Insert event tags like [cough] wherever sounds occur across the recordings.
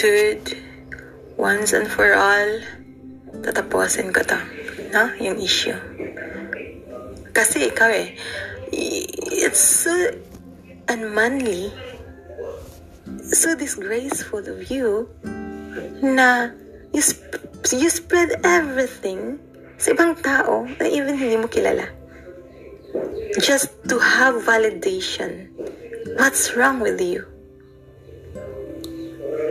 Dude, once and for all, tatapusin ko to. No? Yung issue. Kasi ikaw eh, it's so unmanly, so disgraceful of you na you, sp- you spread everything sa ibang tao na even hindi mo kilala. Just to have validation. What's wrong with you?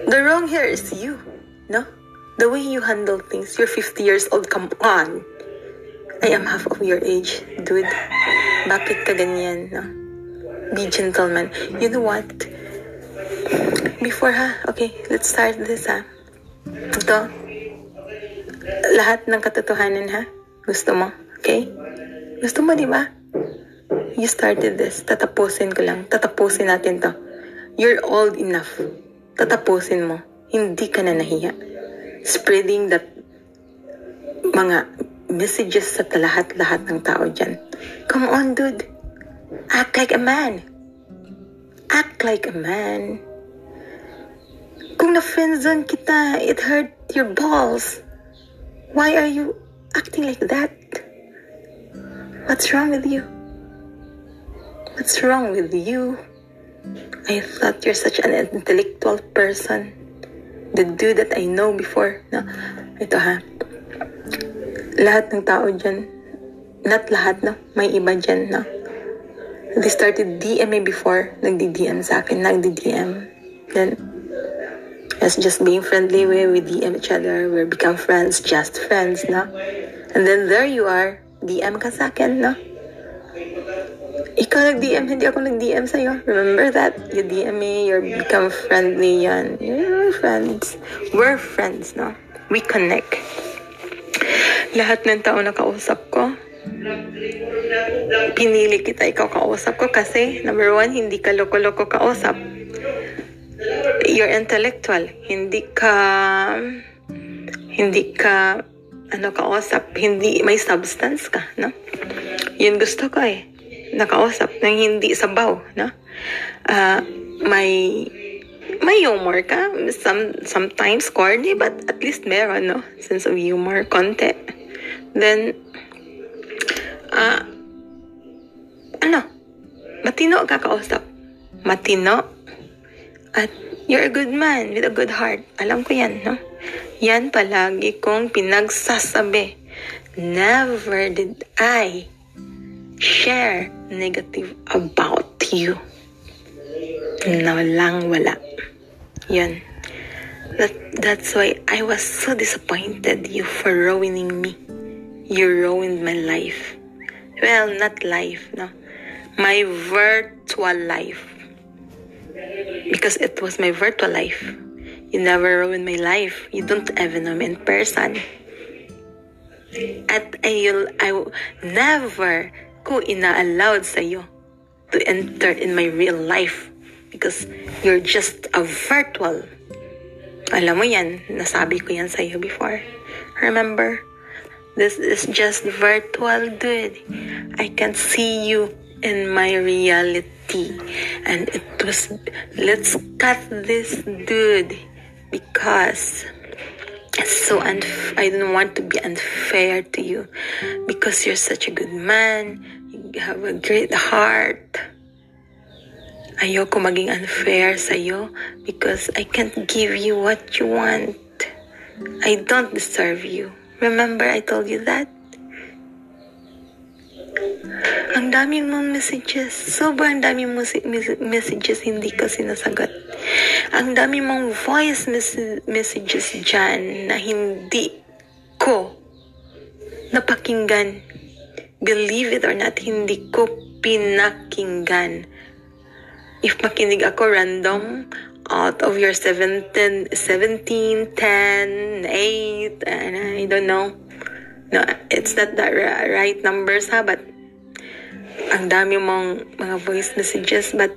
The wrong here is you, no? The way you handle things. You're 50 years old, come on. I am half of your age, dude. Bakit ka ganyan, no? Be gentleman. You know what? Before ha, okay, let's start this ha. Ito, lahat ng katotohanan ha. Gusto mo, okay? Gusto mo, di ba? You started this. Tatapusin ko lang. Tatapusin natin to. You're old enough. Tatapusin mo. Hindi ka na nahiya. Spreading that mga messages sa lahat-lahat ng tao dyan. Come on, dude. Act like a man. Act like a man. Kung na-friendzone kita, it hurt your balls. Why are you acting like that? What's wrong with you? What's wrong with you? I thought you're such an intellectual person. The dude that I know before. No, ito ha. Lahat ng tao dyan, not lahat, no? May iba dyan, no? They started DM me before. Nagdi-DM sa akin. Nagdi-DM. Then, as just being friendly, we, we DM each other. We become friends, just friends, no? And then there you are. DM ka sa akin, no? Ikaw nag-DM, hindi ako nag-DM sa'yo. Remember that? You DM me, you become friendly, yan. You're friends. We're friends, no? We connect. Lahat ng tao na kausap ko, pinili kita ikaw kausap ko kasi, number one, hindi ka loko-loko kausap. You're intellectual. Hindi ka, hindi ka, ano kausap, hindi, may substance ka, no? Yun gusto ko eh. Nakausap nang hindi sabaw, no? Uh, may may humor ka. Some, sometimes corny, but at least meron, no? Sense of humor, konti. Then, ah, uh, ano? Matino ka kausap. Matino. At you're a good man with a good heart. Alam ko yan, no? Yan palagi kong pinagsasabi. Never did I share negative about you. Na walang wala. Yan. That, that's why I was so disappointed you for ruining me. You ruined my life. Well, not life, no. My virtual life. Because it was my virtual life. You never ruined my life. You don't even know me in person. At I, I never ko ina-allowed sa'yo to enter in my real life because you're just a virtual. Alam mo yan, nasabi ko yan sa'yo before. Remember? This is just virtual, dude. I can see you in my reality. And it was, let's cut this, dude. Because it's so unf- I don't want to be unfair to you. Because you're such a good man. Have a great heart. Ayoko maging unfair sa'yo because I can't give you what you want. I don't deserve you. Remember I told you that? Ang dami mong messages. Sobrang dami mong messages hindi ko sinasagot. Ang dami mong voice mes- messages dyan na hindi ko napakinggan. Believe it or not, hindi ko pinakinggan. If makinig ako random, out of your 17, 17 10, 8, and I don't know. No, it's not the right numbers ha, but ang dami mong mga voice messages, but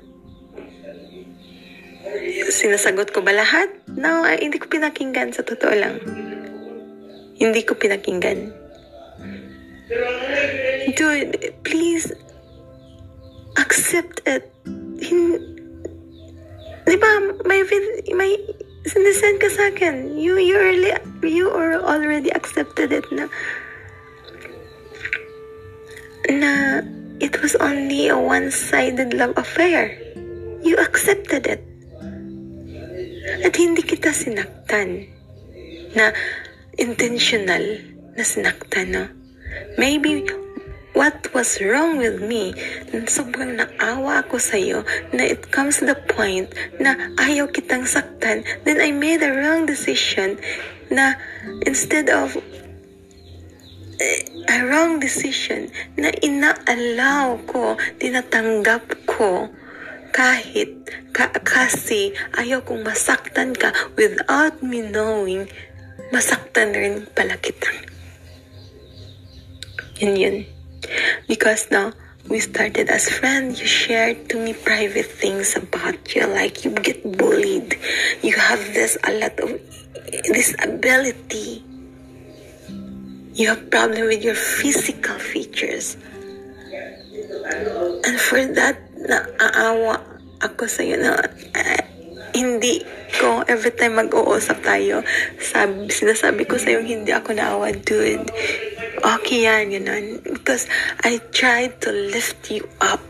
sinasagot ko ba lahat? No, ay, hindi ko pinakinggan sa totoo lang. Hindi ko pinakinggan. Dude, please accept it. Hin- ba, may, may, sinisend ka sa akin. You, you, early, you are already accepted it na, na it was only a one-sided love affair. You accepted it. At hindi kita sinaktan na intentional na sinaktan, no? Maybe what was wrong with me, sobrang naawa ako sa'yo, na it comes to the point na ayaw kitang saktan, then I made a wrong decision na instead of eh, a wrong decision na ina-allow ko, tinatanggap ko, kahit ka, kasi ayaw kong masaktan ka without me knowing, masaktan rin pala kita. Yun yun. Because now, we started as friends. You shared to me private things about you, like you get bullied. You have this a lot of this ability. You have problem with your physical features. And for that, naaawa ako sa iyo na uh, hindi ko every time mag-uusap tayo, sabi, sinasabi ko sa iyo hindi ako naawa, dude okay yan. Because I tried to lift you up,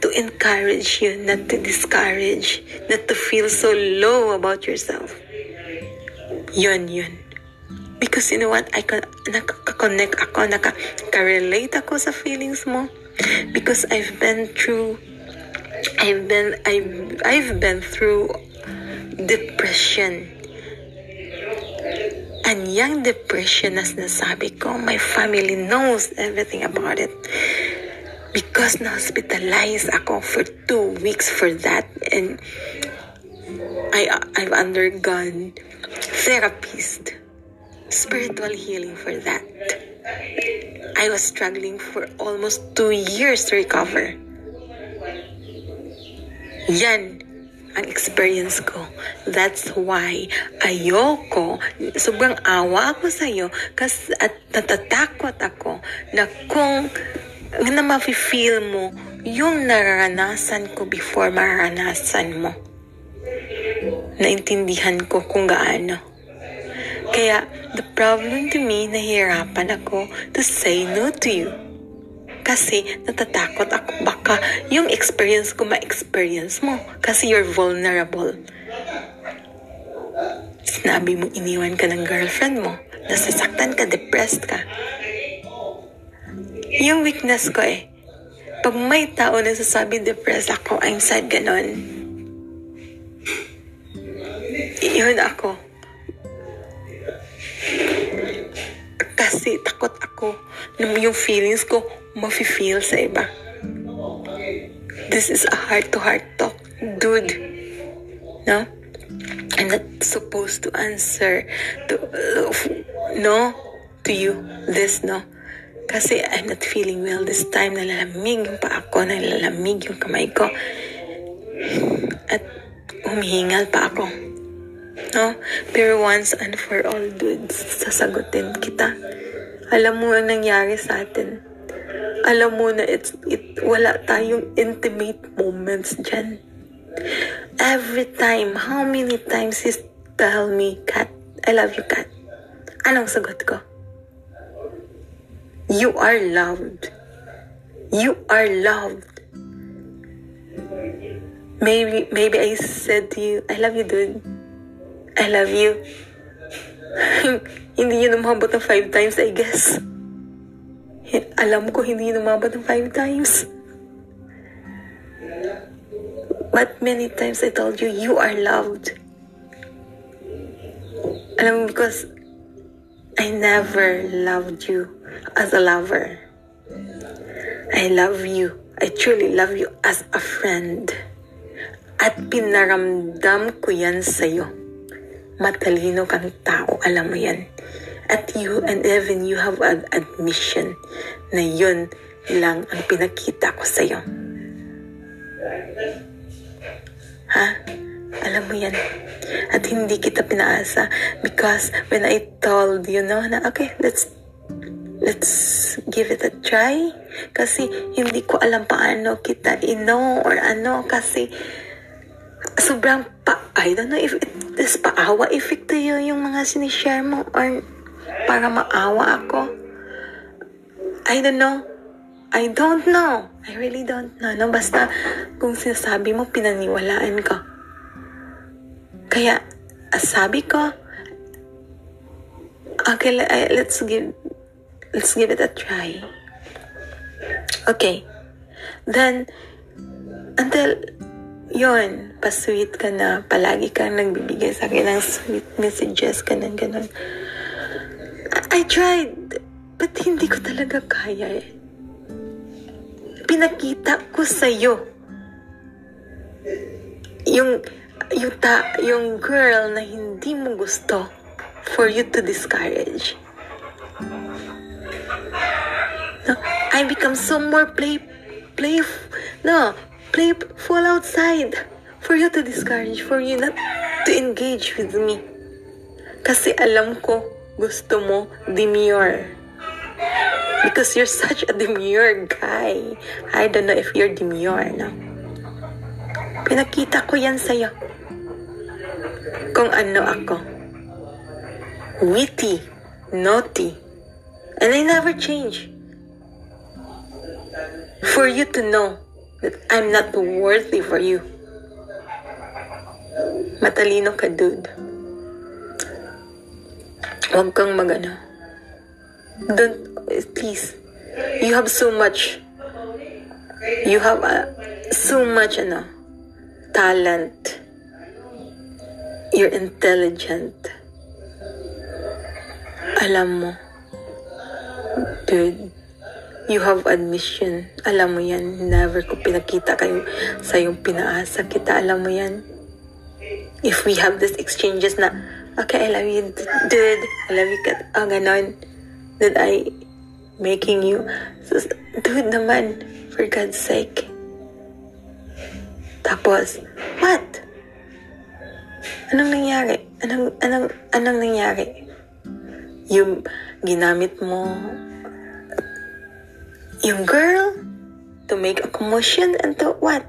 to encourage you, not to discourage, not to feel so low about yourself. Yun, yun. Because you know what? I can, nakaka-connect ako, nakaka-relate ako sa feelings mo. Because I've been through, I've been, I've, I've been through depression and young depression as nasabi ko, my family knows everything about it. Because na-hospitalized ako for two weeks for that and I, I've undergone therapist, spiritual healing for that. I was struggling for almost two years to recover. Yan ang experience ko. That's why ayoko, sobrang awa ako sa iyo kasi at natatakot ako na kung na mafe-feel mo yung nararanasan ko before mararanasan mo. Naintindihan ko kung gaano. Kaya, the problem to me, nahihirapan ako to say no to you. Kasi natatakot ako baka yung experience ko ma-experience mo. Kasi you're vulnerable. Sinabi mo iniwan ka ng girlfriend mo. Nasasaktan ka, depressed ka. Yung weakness ko eh. Pag may tao na sasabi depressed ako, I'm sad ganon. Yun ako. Kasi takot ako na yung feelings ko mafe-feel sa iba. This is a heart-to-heart talk, dude. No? I'm not supposed to answer to, uh, no to you this, no? Kasi I'm not feeling well this time. Nalalamig yung pa ako, nalalamig yung kamay ko. At humihingal pa ako. No? Pero once and for all, dudes, sasagutin kita. Alam mo ang nangyari sa atin alam mo na it's, it, wala tayong intimate moments dyan. Every time, how many times he tell me, Kat, I love you, Kat. Anong sagot ko? You are loved. You are loved. Maybe, maybe I said to you, I love you, dude. I love you. [laughs] Hindi yun umabot ng five times, I guess. Alam ko hindi numabot ng five times. But many times I told you, you are loved. Alam mo, because I never loved you as a lover. I love you. I truly love you as a friend. At pinaramdam ko yan sa'yo. Matalino kang tao, alam mo yan. At you and even you have an admission na yun lang ang pinakita ko sa'yo. Ha? Alam mo yan. At hindi kita pinaasa because when I told you, no, na okay, let's let's give it a try. Kasi hindi ko alam paano kita ino or ano kasi sobrang pa, I don't know if it Tapos paawa effect to you yung mga sinishare mo or para maawa ako. I don't know. I don't know. I really don't know. No, basta kung sinasabi mo, pinaniwalaan ko. Kaya, sabi ko, okay, let's give, let's give it a try. Okay. Then, until yon pa-sweet ka na, palagi kang nagbibigay sa akin ng sweet messages, ganun, ganun. I tried, but hindi ko talaga kaya eh. Pinakita ko sa'yo yung, yung, ta, yung girl na hindi mo gusto for you to discourage. No, I become so more play, play, no, playful outside for you to discourage, for you not to engage with me. Kasi alam ko, gusto mo demure. Because you're such a demure guy. I don't know if you're demure, no? Pinakita ko yan sa'yo. Kung ano ako. Witty, naughty, and I never change. For you to know that I'm not worthy for you. Matalino ka, dude. Huwag kang magana. Don't, please. You have so much. You have uh, so much, ano, talent. You're intelligent. Alam mo, dude, You have admission. Alam mo yan. Never ko pinakita kayo sa yung pinaasa kita. Alam mo yan. If we have this exchanges na, okay, I love you, dude. I love you, kat. Ah, ganon. That I making you. Dude naman, for God's sake. Tapos, what? Anong nangyari? Anong, anong, anong nangyari? Yung ginamit mo yung girl to make a commotion and to what?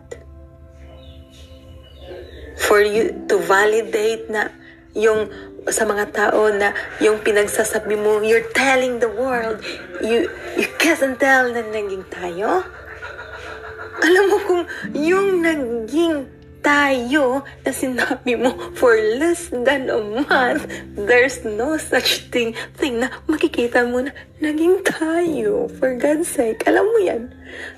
For you to validate na yung sa mga tao na yung pinagsasabi mo, you're telling the world, you, you kiss and tell na naging tayo? Alam mo kung yung naging tayo na sinabi mo for less than a month, there's no such thing, thing na makikita mo na naging tayo. For God's sake, alam mo yan.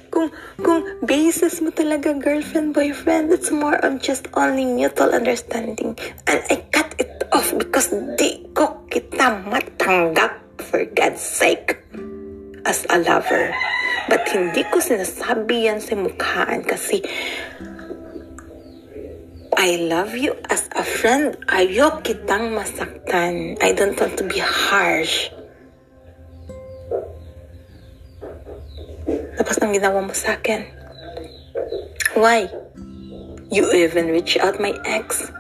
Kung, kung basis mo talaga girlfriend, boyfriend, it's more of just only mutual understanding. And I cut it off because di ko kita matanggap for God's sake as a lover. But hindi ko sinasabi yan sa mukhaan kasi I love you as a friend. Ayok kitang masaktan. I don't want to be harsh. Tapos ang ginawa mo sa akin. Why? You even reach out my ex.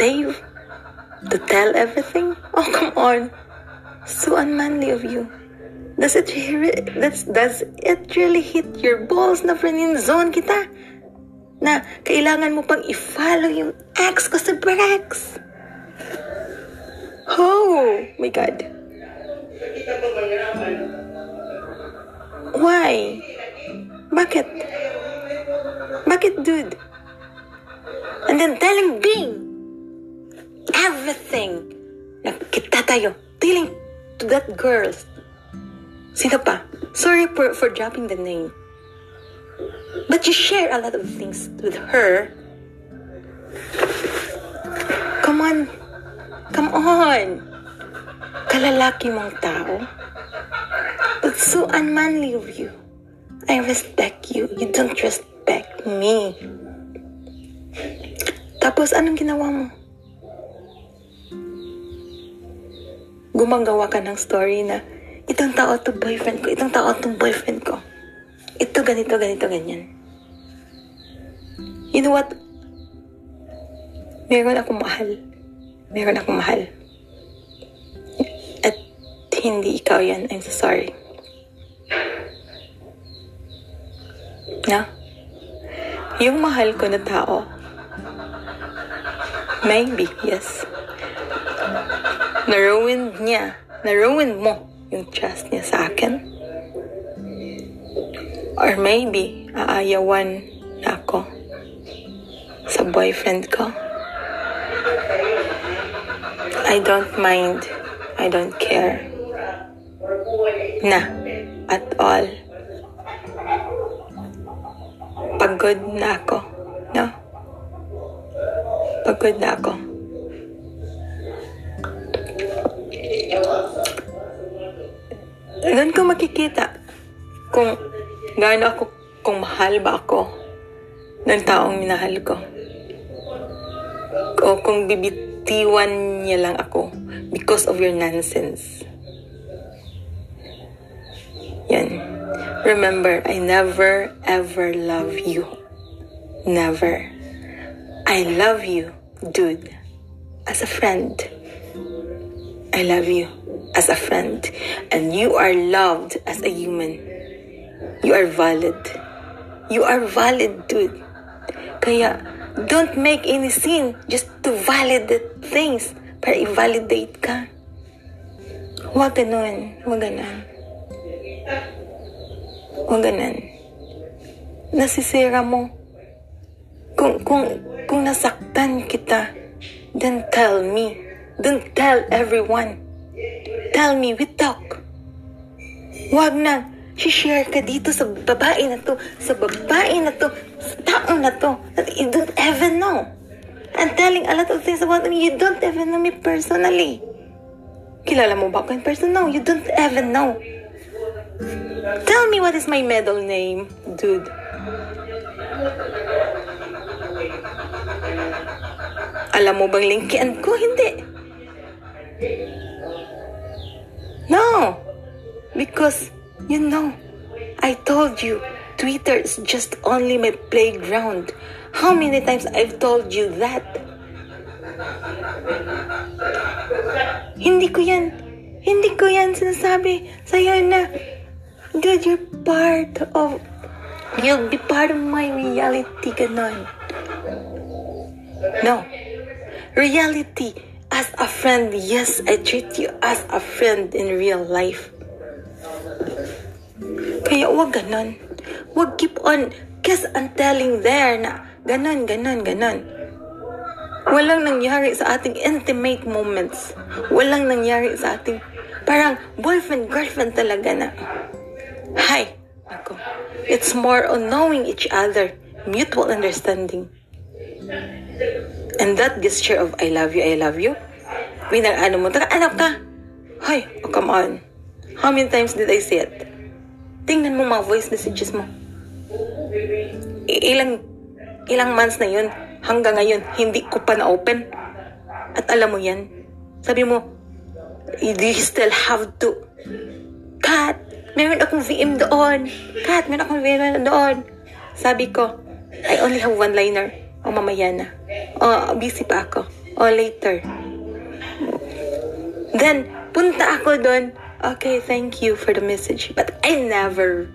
Dave. To tell everything? Oh, come on. So unmanly of you. Does it that's, does it really hit your balls na friend zone kita? Na kailangan mo pang i-follow yung ex ko sa Brex. Oh my God. Why? Bakit? Bakit, dude? And then telling Bing everything na kita tayo. Telling to that girl. Sino pa? Sorry for, for dropping the name. But you share a lot of things with her. Come on. Come on. Kalalaki mong tao. It's so unmanly of you. I respect you. You don't respect me. Tapos, anong ginawa mo? Gumagawa ka ng story na itong tao to boyfriend ko, itong tao to boyfriend ko ito, ganito, ganito, ganyan. You know what? Meron akong mahal. Meron akong mahal. At hindi ikaw yan. I'm so sorry. Na? Yung mahal ko na tao, Maybe, yes. Na-ruined niya. Na-ruined mo yung trust niya sa akin. Or maybe, aayawan na ako sa boyfriend ko. I don't mind. I don't care. Na. At all. Pagod na ako. No? Pagod na ako. Doon ko makikita gaano ako, kung mahal ba ako ng taong minahal ko. O kung bibitiwan niya lang ako because of your nonsense. Yan. Remember, I never ever love you. Never. I love you, dude, as a friend. I love you as a friend. And you are loved as a human. You are valid. You are valid, dude. Kaya, don't make any scene just to validate things para i-validate ka. Huwag ganun. Huwag ganun. Huwag ganun. Nasisira mo. Kung, kung, kung nasaktan kita, then tell me. Don't tell everyone. Tell me, we talk. Huwag na, share ka dito sa babae na to, sa babae na to, sa tao na to, that you don't even know. And telling a lot of things about me, you don't even know me personally. Kilala mo ba ako in person? No, you don't even know. Tell me what is my middle name, dude. Alam mo bang linkian ko? Hindi. No. Because, you know, I told you, Twitter is just only my playground. How many times I've told you that? Hindi ko yan, hindi ko yan sinasabi sa'yo na, dude, you're part of, you'll be part of my reality, ganon. No. Reality, as a friend, yes, I treat you as a friend in real life. Kaya wag ganon. Wag keep on kiss and telling there na ganon, ganon, ganon. Walang nangyari sa ating intimate moments. Walang nangyari sa ating parang boyfriend, girlfriend talaga na. Hi, ako. It's more on knowing each other, mutual understanding. And that gesture of I love you, I love you, pinag ano mo, taka anak ka. Hoy, oh come on. How many times did I say it? Tingnan mo mga voice messages mo. I- ilang, ilang months na yun, hanggang ngayon, hindi ko pa na-open. At alam mo yan, sabi mo, you still have to? Kat, meron akong VM doon. Kat, meron akong VM doon. Sabi ko, I only have one-liner. O mamaya na. O busy pa ako. O later. Then, punta ako doon. Okay, thank you for the message. But I never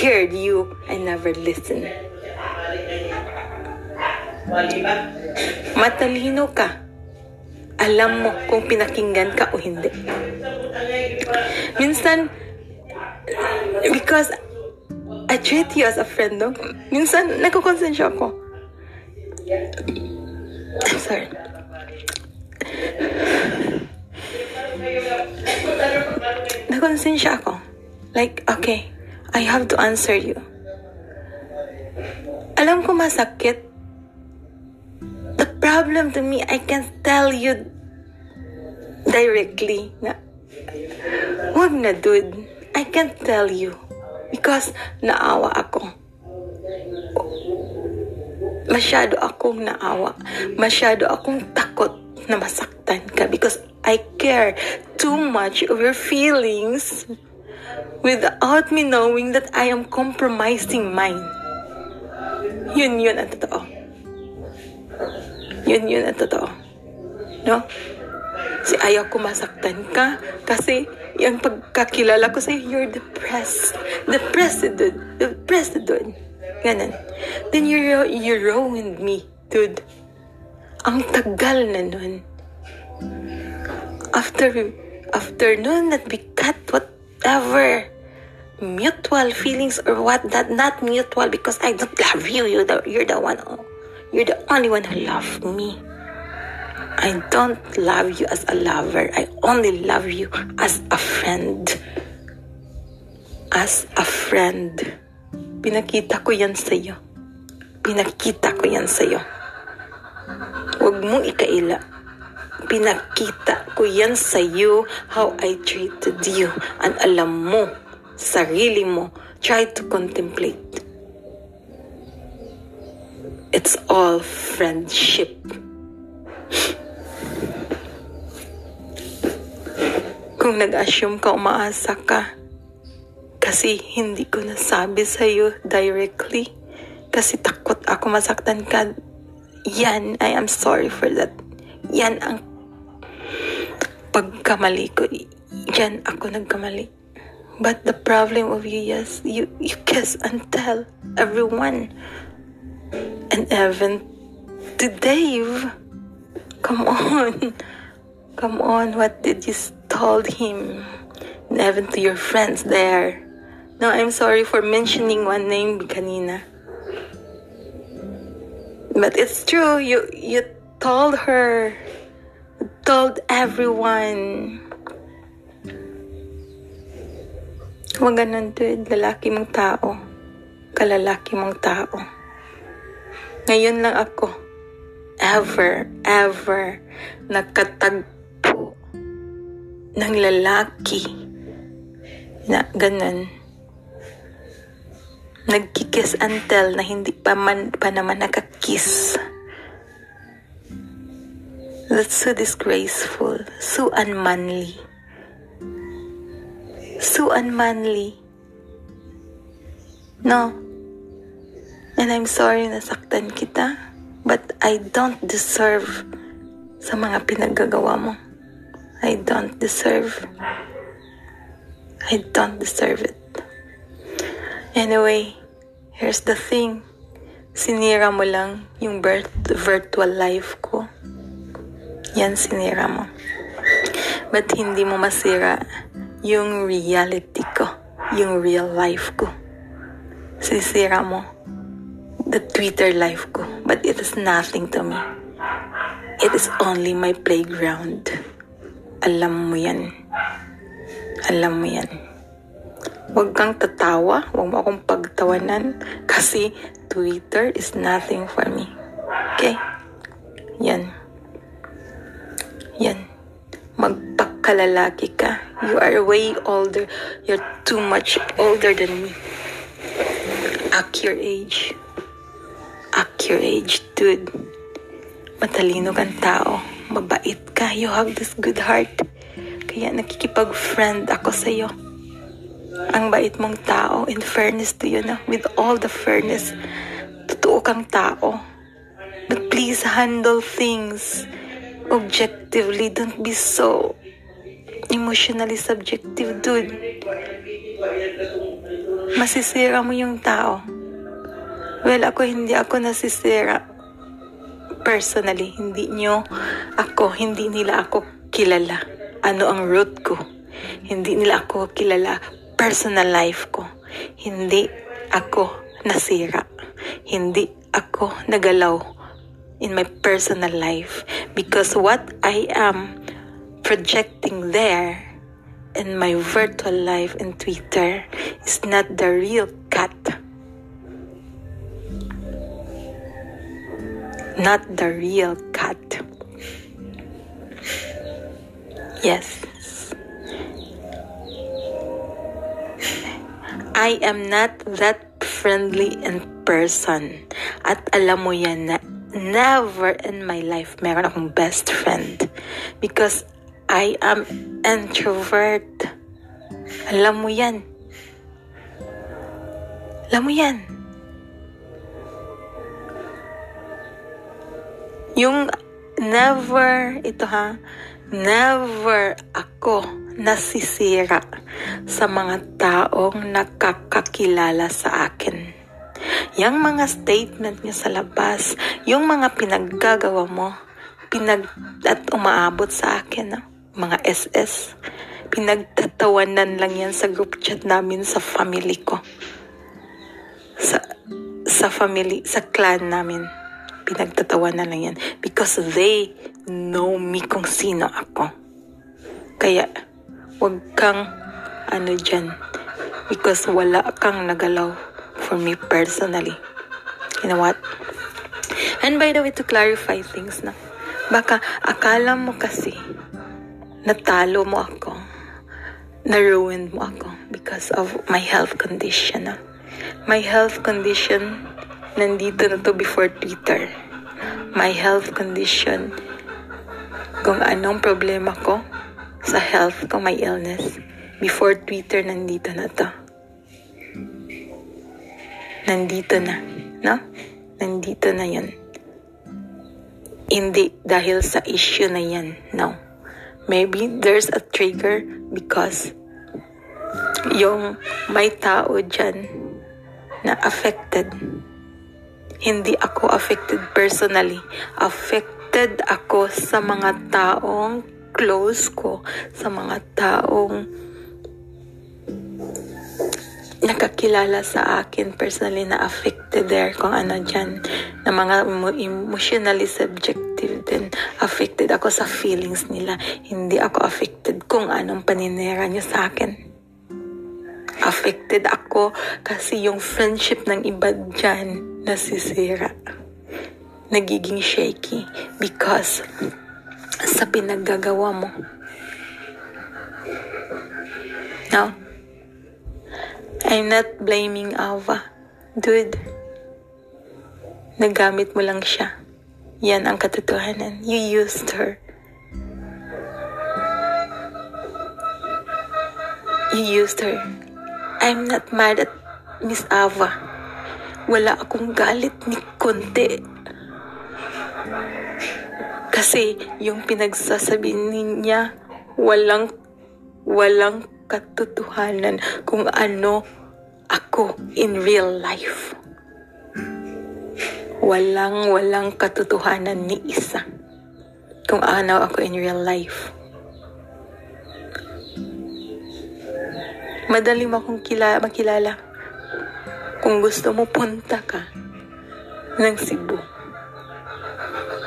heard you. I never listened. Matalino ka. Alam mo kung pinakinggan ka o hindi. Minsan, because I treat you as a friend, no? Minsan, nagkukonsensya ako. I'm sorry. Nakonsensya ako. Like, okay, I have to answer you. Alam ko masakit. The problem to me, I can tell you directly na, wag na dude. I can't tell you. Because naawa ako. Masyado akong naawa. Masyado akong takot na masaktan ka because I care too much of your feelings without me knowing that I am compromising mine. Yun yun ang totoo. Yun yun ang totoo. No? Si ayaw ko masaktan ka kasi yung pagkakilala ko sa'yo, you're depressed. Depressed, dude. Depressed, dude. Ganun. Then you, you ruined me, dude. Ang tagal na nun. After, after nun that we cut whatever mutual feelings or what that not mutual because I don't love you. You're the, you're the one. You're the only one who loved me. I don't love you as a lover. I only love you as a friend. As a friend. Pinakita ko yan sa'yo. Pinakita ko yan sa'yo. Huwag mong ikaila. Pinakita ko yan sa'yo how I treated you. And alam mo, sarili mo, try to contemplate. It's all friendship. Kung nag-assume ka, umaasa ka. Kasi hindi ko nasabi sa'yo directly. Kasi takot ako masaktan ka. Yan, I am sorry for that. Yan ang pagkamali ko. Yan ako nagkamali. But the problem of you, yes, you, you kiss and tell everyone. And even to Dave. Come on. Come on, what did you told him? And even to your friends there. No, I'm sorry for mentioning one name kanina. But it's true, you you told her, told everyone. Huwag ganun, dude. Lalaki mong tao. Kalalaki mong tao. Ngayon lang ako, ever, ever, nakatagpo ng lalaki na ganun. Nagkikiss until na hindi pa, man, pa naman nakakiss. That's so disgraceful. So unmanly. So unmanly. No. And I'm sorry nasaktan kita. But I don't deserve sa mga pinaggagawa mo. I don't deserve. I don't deserve it. Anyway, here's the thing. Sinira mo lang yung birth, virtual life ko. Yan sinira mo. But hindi mo masira yung reality ko. Yung real life ko. Sisira mo the Twitter life ko. But it is nothing to me. It is only my playground. Alam mo yan. Alam mo yan. Huwag kang tatawa. Huwag mo akong pagtawanan. Kasi Twitter is nothing for me. Okay? Yan. Yan. Magpakalalaki ka. You are way older. You're too much older than me. Act your age. Act your age, dude. Matalino kang tao mabait ka. You have this good heart. Kaya nakikipag-friend ako sa iyo. Ang bait mong tao, in fairness to you, no? with all the fairness, totoo kang tao. But please handle things objectively. Don't be so emotionally subjective, dude. Masisira mo yung tao. Well, ako hindi ako nasisira personally, hindi nyo ako, hindi nila ako kilala. Ano ang root ko? Hindi nila ako kilala personal life ko. Hindi ako nasira. Hindi ako nagalaw in my personal life because what I am projecting there in my virtual life in Twitter is not the real cat. not the real cat. Yes. I am not that friendly in person. At alam mo yan na never in my life meron akong best friend. Because I am introvert. Alam mo yan. Alam mo yan. Yung never, ito ha, never ako nasisira sa mga taong nakakakilala sa akin. Yung mga statement niya sa labas, yung mga pinaggagawa mo, pinag at umaabot sa akin, no? mga SS. Pinagtatawanan lang yan sa group chat namin sa family ko. Sa, sa family, sa clan namin. Pinagtatawanan lang yan. Because they know me kung sino ako. Kaya, wag kang, ano dyan, because wala kang nagalaw for me personally. You know what? And by the way, to clarify things na, baka akala mo kasi, natalo mo ako, na-ruined mo ako because of my health condition. Na. My health condition, nandito na to before Twitter. My health condition, kung anong problema ko sa health ko, my illness, before Twitter, nandito na to. Nandito na, no? Nandito na yun. Hindi dahil sa issue na yan, no. Maybe there's a trigger because yung may tao dyan na affected. Hindi ako affected personally. Affected ako sa mga taong close ko, sa mga taong nakakilala sa akin personally na affected there kung ano dyan. Na mga emotionally subjective din. Affected ako sa feelings nila. Hindi ako affected kung anong paninira niya sa akin. Affected ako kasi yung friendship ng iba dyan nasisira. Nagiging shaky because sa pinaggagawa mo. No I'm not blaming Ava. Dude, nagamit mo lang siya. Yan ang katotohanan. You used her. You used her. I'm not mad at Miss Ava. Wala akong galit ni konti. Kasi yung pinagsasabi niya, walang, walang katotohanan kung ano ako in real life. Walang walang katotohanan ni isa kung ano ako in real life. Madali mo kila, makilala. Kung gusto mo, punta ka ng Cebu.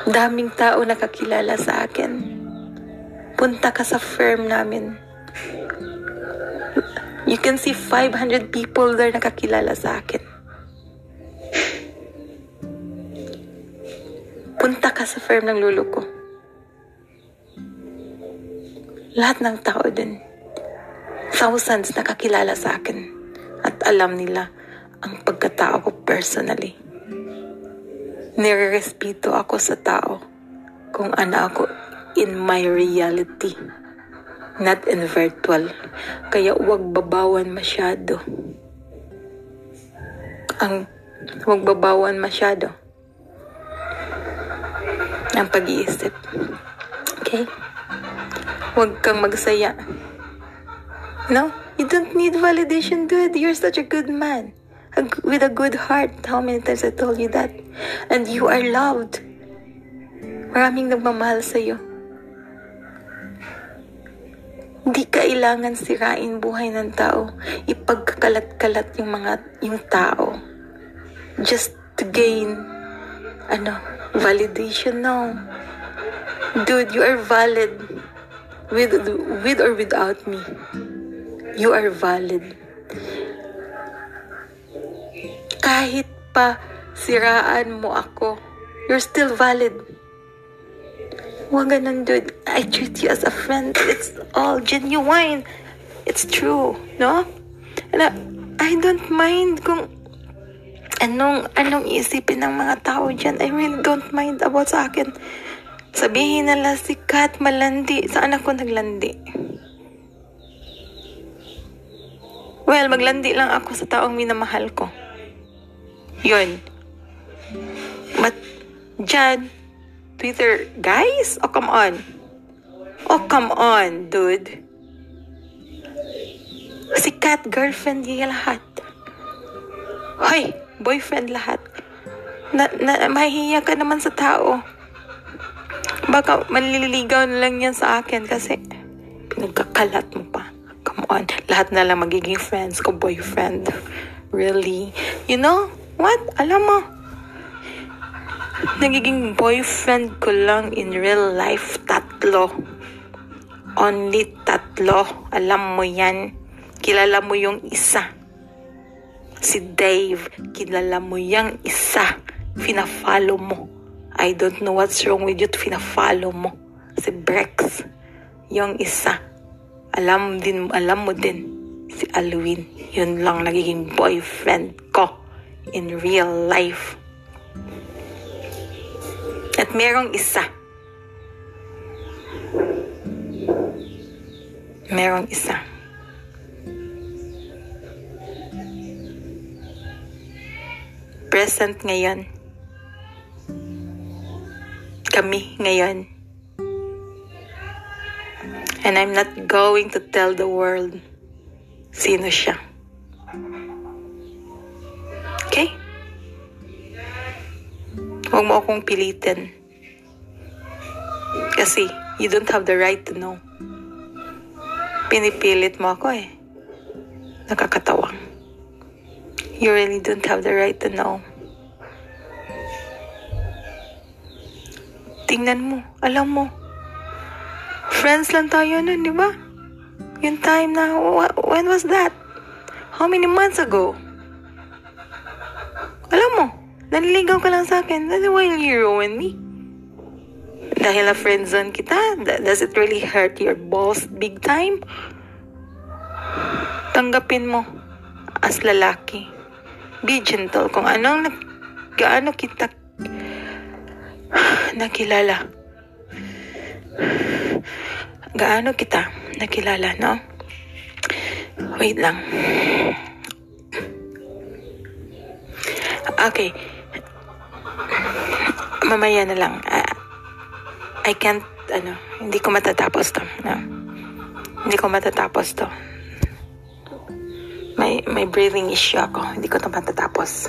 Daming tao nakakilala sa akin. Punta ka sa firm namin You can see 500 people there nakakilala sa akin. Punta ka sa firm ng lolo ko. Lahat ng tao din. Thousands nakakilala sa akin. At alam nila ang pagkatao ko personally. Nirerespeto ako sa tao kung ano ako in my reality not in virtual. Kaya huwag babawan masyado. Ang huwag babawan masyado ang pag-iisip. Okay? Huwag kang magsaya. No? You don't need validation, dude. You're such a good man. A, with a good heart. How many times I told you that? And you are loved. Maraming nagmamahal sa'yo. Hindi kailangan sirain buhay ng tao. Ipagkakalat-kalat yung mga, yung tao. Just to gain, ano, validation, no. Dude, you are valid. With, with or without me. You are valid. Kahit pa siraan mo ako, you're still valid. Huwag ganun, dude. I treat you as a friend. It's all genuine. It's true, no? And I, I don't mind kung anong, anong isipin ng mga tao dyan. I really don't mind about sa akin. Sabihin nila si Kat malandi. Saan ako naglandi? Well, maglandi lang ako sa taong minamahal ko. Yun. But, dyan, Twitter, guys? Oh, come on. Oh, come on, dude. Sikat, girlfriend niya lahat. Hoy, boyfriend lahat. Na, na, mahihiya ka naman sa tao. Baka manliligaw na lang yan sa akin kasi pinagkakalat mo pa. Come on. Lahat na lang magiging friends ko, boyfriend. Really? You know what? Alam mo, nagiging boyfriend ko lang in real life tatlo. Only tatlo. Alam mo yan. Kilala mo yung isa. Si Dave, kilala mo yung isa. Fina-follow mo. I don't know what's wrong with you. Fina-follow mo. Si Brex, yung isa. Alam din, alam mo din. Si Alwin, yun lang nagiging boyfriend ko in real life. At merong isa. Merong isa. Present ngayon. Kami ngayon. And I'm not going to tell the world sino siya. Okay? Huwag mo akong pilitin. Kasi you don't have the right to know. Pinipilit mo ako eh. Nakakatawa. You really don't have the right to know. Tingnan mo, alam mo. Friends lang tayo nun, di ba? Yung time na, wh- when was that? How many months ago? Alam mo, naniligaw ka lang sa akin. That's why you ruin me. Dahil na friendzone kita, does it really hurt your balls big time? Tanggapin mo as lalaki. Be gentle kung anong gaano kita nakilala. Gaano kita nakilala, no? Wait lang. Okay. Mamaya na lang. I can't, ano, hindi ko matatapos to. No? Hindi ko matatapos to. May, may breathing issue ako. Hindi ko to matatapos.